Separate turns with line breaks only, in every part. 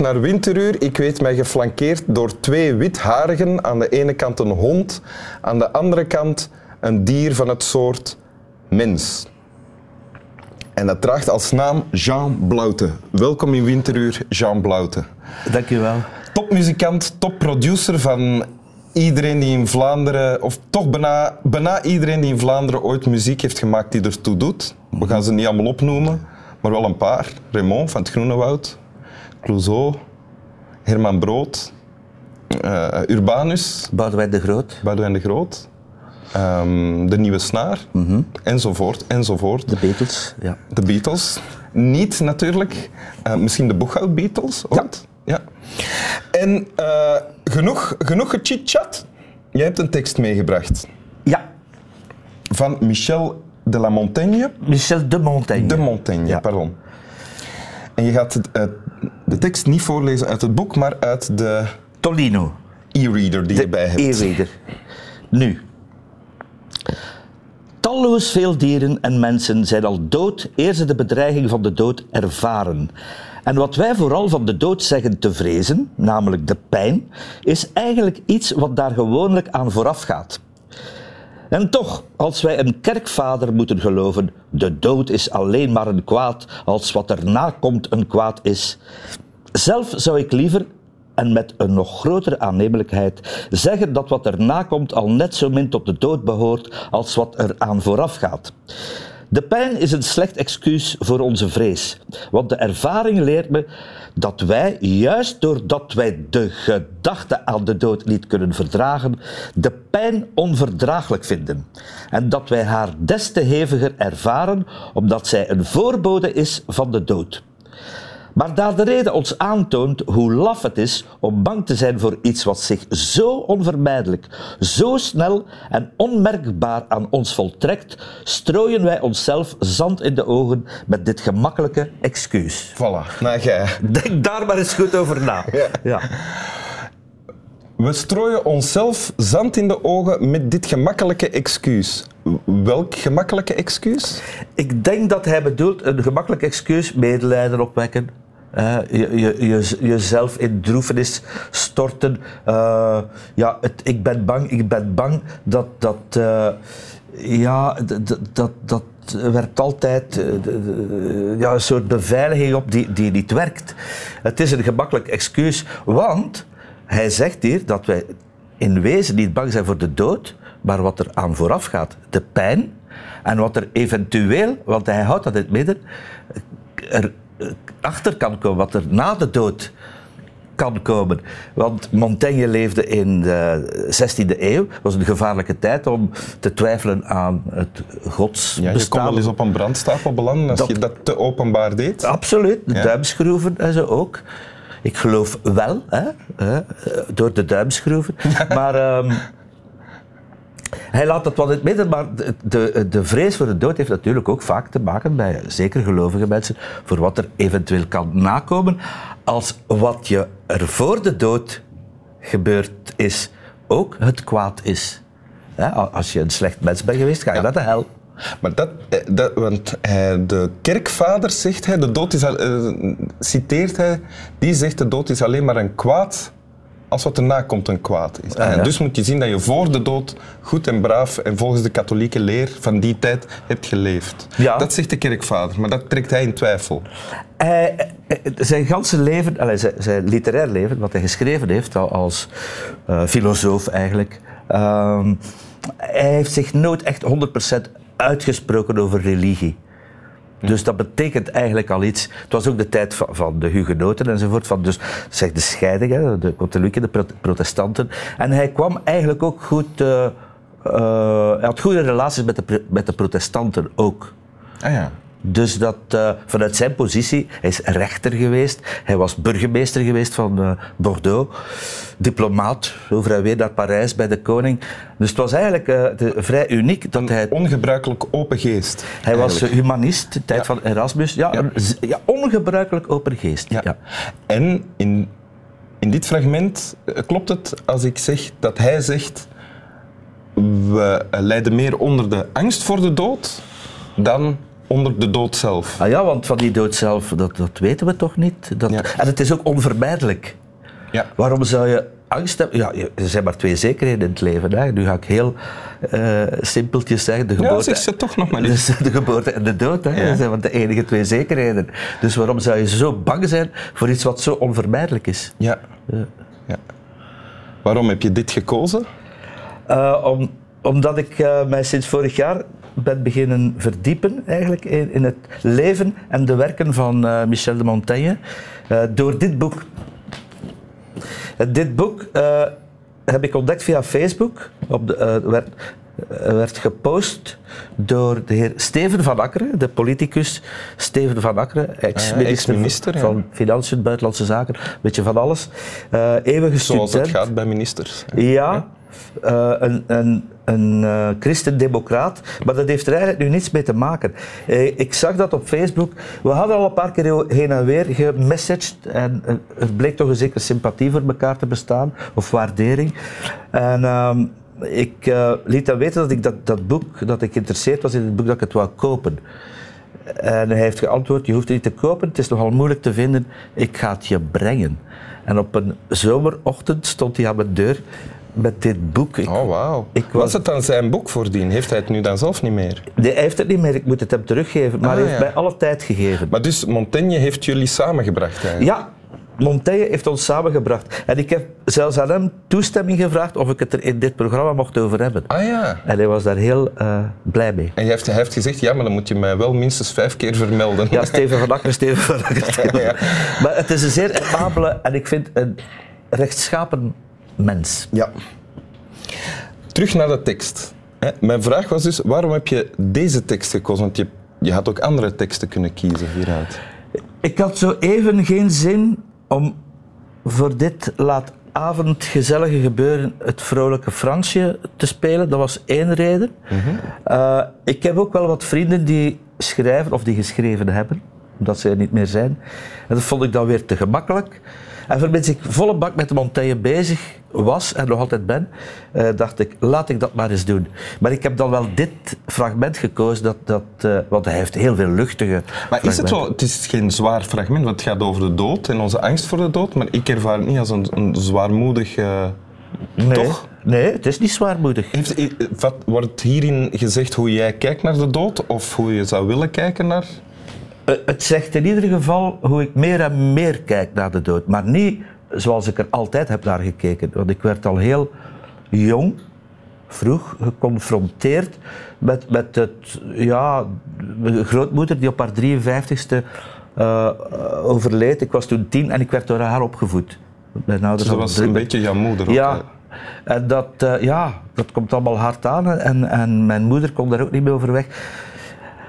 naar Winteruur. Ik weet mij geflankeerd door twee witharigen. Aan de ene kant een hond, aan de andere kant een dier van het soort mens. En dat draagt als naam Jean Blaute. Welkom in Winteruur, Jean Blaute.
Dank u wel.
Topmuzikant, topproducer van iedereen die in Vlaanderen, of toch bijna, bijna iedereen die in Vlaanderen ooit muziek heeft gemaakt die ertoe doet. We gaan ze niet allemaal opnoemen, maar wel een paar. Raymond van het Groene Woud, Clouseau, Herman Brood, eh, Urbanus,
Boudewijn de Groot,
Boudewijn de Groot, ehm, De Nieuwe Snaar, enzovoort, enzovoort.
de Beatles. Ja.
De Beatles. Niet natuurlijk. Eh, misschien de Boeghout Beatles ooit. Ja. En eh, genoeg, genoeg gechit-chat. Jij hebt een tekst meegebracht
ja,
van Michel de la Montaigne.
Michel de Montaigne.
De Montaigne,
Ja.
pardon. En je gaat het, de tekst niet voorlezen uit het boek, maar uit de
Tolino.
e-reader die je bij hebt.
e-reader. Nu. Talloos veel dieren en mensen zijn al dood eer ze de bedreiging van de dood ervaren. En wat wij vooral van de dood zeggen te vrezen, namelijk de pijn, is eigenlijk iets wat daar gewoonlijk aan vooraf gaat. En toch, als wij een kerkvader moeten geloven, de dood is alleen maar een kwaad als wat erna komt een kwaad is. Zelf zou ik liever, en met een nog grotere aannemelijkheid, zeggen dat wat erna komt al net zo min tot de dood behoort als wat er aan vooraf gaat. De pijn is een slecht excuus voor onze vrees, want de ervaring leert me dat wij, juist doordat wij de gedachte aan de dood niet kunnen verdragen, de pijn onverdraaglijk vinden. En dat wij haar des te heviger ervaren, omdat zij een voorbode is van de dood. Maar daar de reden ons aantoont hoe laf het is om bang te zijn voor iets wat zich zo onvermijdelijk, zo snel en onmerkbaar aan ons voltrekt, strooien wij onszelf zand in de ogen met dit gemakkelijke excuus.
Voilà, nou jij.
Denk daar maar eens goed over na. Ja.
We strooien onszelf zand in de ogen met dit gemakkelijke excuus. Welk gemakkelijke excuus?
Ik denk dat hij bedoelt een gemakkelijk excuus, medelijden opwekken. Je, je, je, jezelf in droefenis storten. Eh, ja, het, ik ben bang, ik ben bang dat dat. eh, ja, d- d- dat, dat werpt altijd eh, ja, een soort beveiliging op die, die niet werkt. Het is een gemakkelijk excuus, want hij zegt hier dat wij in wezen niet bang zijn voor de dood, maar wat er aan vooraf gaat, de pijn. En wat er eventueel, want hij houdt dat in het midden, er achter kan komen, wat er na de dood kan komen. Want Montaigne leefde in de 16e eeuw. Het was een gevaarlijke tijd om te twijfelen aan het
Ja, je kon
godsbestaan.
wel eens op een brandstapel belanden als
Dat-
je dat te openbaar deed.
Absoluut, de
Ja.
duimschroeven en zo ook. Ik geloof wel, hè, hè, door de duimschroeven. Maar ehm, hij laat het wel in het midden, maar de, de, de vrees voor de dood heeft natuurlijk ook vaak te maken bij zeker gelovige mensen voor wat er eventueel kan nakomen als wat je er voor de dood gebeurd is ook het kwaad is. Als je een slecht mens bent geweest, ga je naar de hel.
Maar dat, eh, dat want hij, de kerkvader zegt hij, de dood is, eh, citeert hij, die zegt de dood is alleen maar een kwaad als wat erna komt een kwaad is.
Ah, ja.
dus moet je zien dat je voor de dood goed en braaf en volgens de katholieke leer van die tijd hebt geleefd.
Ja.
Dat zegt de kerkvader, maar dat trekt hij in twijfel.
Hij, hij- zijn ganse leven, allee, zijn, zijn literair leven, wat hij geschreven heeft al als eh, filosoof eigenlijk, ehm, hij heeft zich nooit echt 100% uitgesproken over religie. Dus dat betekent eigenlijk al iets. Het was ook de tijd van, van de hugenoten enzovoort, van dus zeg de scheiding, hè, de katholieken, de pro- protestanten. En hij kwam eigenlijk ook goed. eh, eh, hij had goede relaties met de, met de protestanten ook.
Ah ja.
Dus dat eh, vanuit zijn positie, hij is rechter geweest, hij was burgemeester geweest van eh, Bordeaux, diplomaat, over en weer naar Parijs bij de koning. Dus het was eigenlijk eh, de- vrij uniek dat hij.
Ongebruikelijk open geest.
Hij was
eigenlijk.
humanist, de tijd van Erasmus. Ja,
Ja.
een ongebruikelijk open geest.
Ja. En in, in dit fragment klopt het als ik zeg dat hij zegt we lijden meer onder de angst voor de dood dan onder de dood zelf.
Ah ja, want van die dood zelf, dat, dat weten we toch niet? Dat,
Ja.
En het is ook onvermijdelijk.
Ja.
Waarom zou je angst hebben? Ja, er zijn maar twee zekerheden in het leven. Hè. Nu ga ik heel eh, simpeltjes zeggen. De
Ja,
geboorte,
zeg ze toch nog maar.
Dus de geboorte en de dood. Hè.
Ja.
Dat zijn want de enige twee zekerheden. Dus waarom zou je zo bang zijn voor iets wat zo onvermijdelijk is?
Ja. ja. Waarom heb je dit gekozen?
Eh, om, omdat ik eh, mij sinds vorig jaar ben beginnen verdiepen eigenlijk in, in het leven en de werken van eh, Michel de Montaigne eh, door dit boek. Eh, dit boek heb ik ontdekt via Facebook. Op de, werd, werd gepost door de heer Steven van Akkeren, de politicus Steven van Akkeren, ex-minister,
ex-minister, ja.
van Financiën, Buitenlandse Zaken, een beetje van alles. Eh eeuwige
Zoals
student.
het gaat bij ministers.
Ja, eh, een, een, een eh, christendemocraat, maar dat heeft er eigenlijk nu niets mee te maken. Eh, ik zag dat op Facebook. We hadden al een paar keer heen en weer gemessaged en eh, er bleek toch een zekere sympathie voor elkaar te bestaan, of waardering. En ehm, ik liet hem weten dat ik dat, dat boek, dat ik geïnteresseerd was in het boek, dat ik het wou kopen. En hij heeft geantwoord, je hoeft het niet te kopen, het is nogal moeilijk te vinden, ik ga het je brengen. En op een zomerochtend stond hij aan mijn deur met dit boek. Ik,
Oh, wauw. Was het dan zijn boek voordien? Heeft hij het nu dan zelf niet meer?
Nee, hij heeft het niet meer, ik moet het hem teruggeven, maar
Ah,
hij heeft
ja.
mij alle tijd gegeven.
Maar dus Montaigne heeft jullie samengebracht eigenlijk?
Ja, Montaigne heeft ons samengebracht. En ik heb zelfs aan hem toestemming gevraagd of ik het er in dit programma mocht over hebben.
Ah ja.
En hij was daar heel eh, blij mee.
En hij heeft, hij heeft gezegd, ja, maar dan moet je mij wel minstens vijf keer vermelden.
Ja, Steven van Akker, Steven van Akker. Steven Akker. Maar het is een zeer amabele en ik vind een rechtschapen mens.
Ja. Terug naar de tekst. Mijn vraag was dus, waarom heb je deze tekst gekozen? Want je, je had ook andere teksten kunnen kiezen hieruit.
Ik had zo even geen zin om voor dit laat avond gezellige gebeuren het vrolijke Fransje te spelen. Dat was één reden. Eh, ik heb ook wel wat vrienden die schrijven of die geschreven hebben, omdat ze er niet meer zijn. En dat vond ik dan weer te gemakkelijk. En voor ik volle bak met de Montaigne bezig was en nog altijd ben, eh, dacht ik, laat ik dat maar eens doen. Maar ik heb dan wel dit fragment gekozen, dat, dat, eh, want hij heeft heel veel luchtige
Maar is het wel, het is geen zwaar fragment, want het gaat over de dood en onze angst voor de dood, maar ik ervaar het niet als een, een zwaarmoedig... eh,
Nee,
Toch?
Nee, het is niet zwaarmoedig.
Heeft, wat, wordt hierin gezegd hoe jij kijkt naar de dood of hoe je zou willen kijken naar?
Eh, Het zegt in ieder geval hoe ik meer en meer kijk naar de dood. Maar niet zoals ik er altijd heb naar gekeken. Want ik werd al heel jong, vroeg, geconfronteerd met, met het, ja, mijn grootmoeder die op haar 53ste eh, overleed. Ik was toen tien en ik werd door haar opgevoed. Mijn ouders
Dus dat was een beetje jouw moeder ook.
Ja, en dat, eh, ja, dat komt allemaal hard aan en, en mijn moeder kon daar ook niet mee overweg.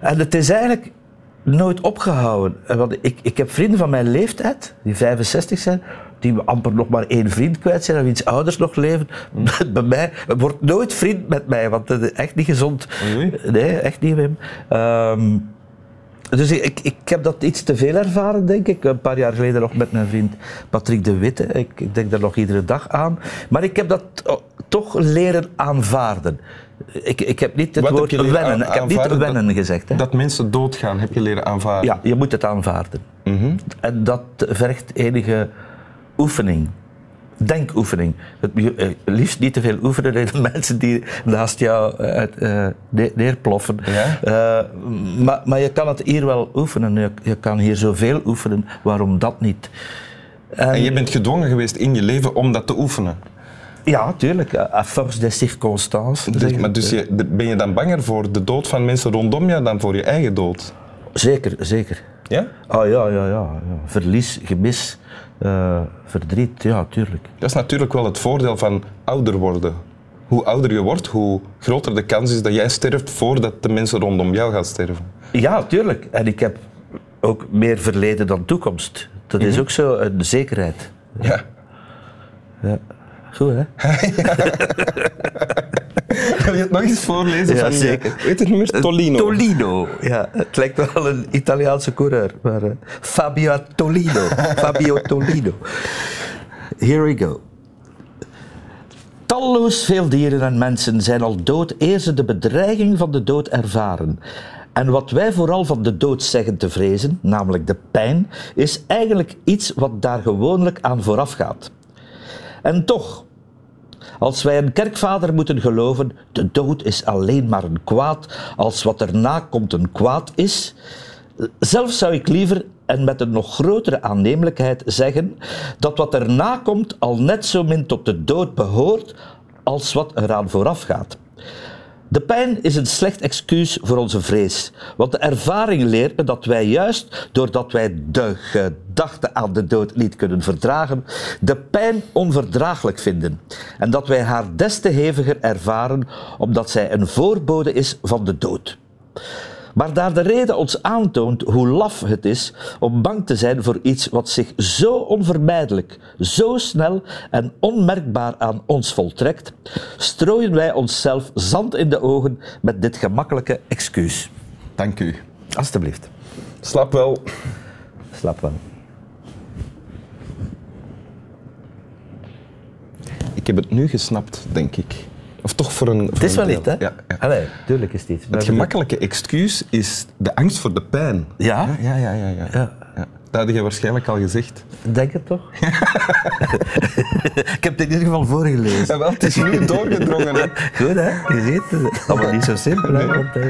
En het is eigenlijk nooit opgehouden. Eh, Want ik, ik heb vrienden van mijn leeftijd, die 65 zijn, die amper nog maar één vriend kwijt zijn en wiens ouders nog leven. Bij mij wordt nooit vriend met mij, want dat is echt niet gezond. Nee, echt niet, Wim. Ehm, dus ik, ik, heb dat iets te veel ervaren, denk ik. Een paar jaar geleden nog met mijn vriend Patrick de Witte. Ik, ik denk daar nog iedere dag aan. Maar ik heb dat toch leren aanvaarden. Ik, ik heb niet het
Wat
woord wennen. ik heb niet wennen
dat-
gezegd. Hè.
Dat mensen doodgaan, heb je leren aanvaarden.
Ja, je moet het aanvaarden.
Mhm.
En dat vergt enige oefening. Denkoefening. Het, eh, liefst niet te veel oefenen in de mensen die naast jou eh, uit, eh, ne- neerploffen.
Ja?
Maar, maar je kan het hier wel oefenen. Je, je kan hier zoveel oefenen. Waarom dat niet?
En je bent gedwongen geweest in je leven om dat te oefenen.
Ja, tuurlijk. À force des circonstances.
Dus, maar dus je, ben je dan banger voor de dood van mensen rondom je dan voor je eigen dood?
Zeker, zeker.
Ja?
Ah ja, ja, ja. ja. Verlies, gemis, eh, verdriet. Ja, tuurlijk.
Dat is natuurlijk wel het voordeel van ouder worden. Hoe ouder je wordt, hoe groter de kans is dat jij sterft voordat de mensen rondom jou gaan sterven.
Ja, tuurlijk. En ik heb ook meer verleden dan toekomst. Dat is ook zo een zekerheid.
Ja.
Ja. Goed, hè?
Wil je het nog eens voorlezen?
Ja,
van, eh,
zeker.
Weet het nummer? Tolino.
Tolino. Ja, het lijkt wel een Italiaanse coureur. Maar, eh, Fabio Tolino. Fabio Tolino. Here we go. Talloos veel dieren en mensen zijn al dood eer ze de bedreiging van de dood ervaren. En wat wij vooral van de dood zeggen te vrezen, namelijk de pijn, is eigenlijk iets wat daar gewoonlijk aan vooraf gaat. En toch, als wij een kerkvader moeten geloven, de dood is alleen maar een kwaad, als wat erna komt een kwaad is, zelf zou ik liever en met een nog grotere aannemelijkheid zeggen dat wat erna komt al net zo min tot de dood behoort als wat eraan vooraf gaat. De pijn is een slecht excuus voor onze vrees, want de ervaring leert me dat wij juist doordat wij de gedachte aan de dood niet kunnen verdragen, de pijn onverdraaglijk vinden en dat wij haar des te heviger ervaren omdat zij een voorbode is van de dood. Maar daar de reden ons aantoont hoe laf het is om bang te zijn voor iets wat zich zo onvermijdelijk, zo snel en onmerkbaar aan ons voltrekt, strooien wij onszelf zand in de ogen met dit gemakkelijke excuus.
Dank u.
Alsjeblieft.
Slap wel.
Slap wel.
Ik heb het nu gesnapt, denk ik. Of toch voor een.
Het is wel iets, hè?
Ja, ja.
Allee, tuurlijk is het iets.
Het gemakkelijke excuus is de angst voor de pijn.
Ja?
Ja, ja, ja. ja,
Ja.
Dat had je waarschijnlijk al gezegd.
Denk het toch? ik heb het in ieder geval voorgelezen.
Ja, wel, het is nu doorgedrongen. Hè.
Goed, hè? Je ziet het. Allemaal niet zo simpel, hè? Want, eh,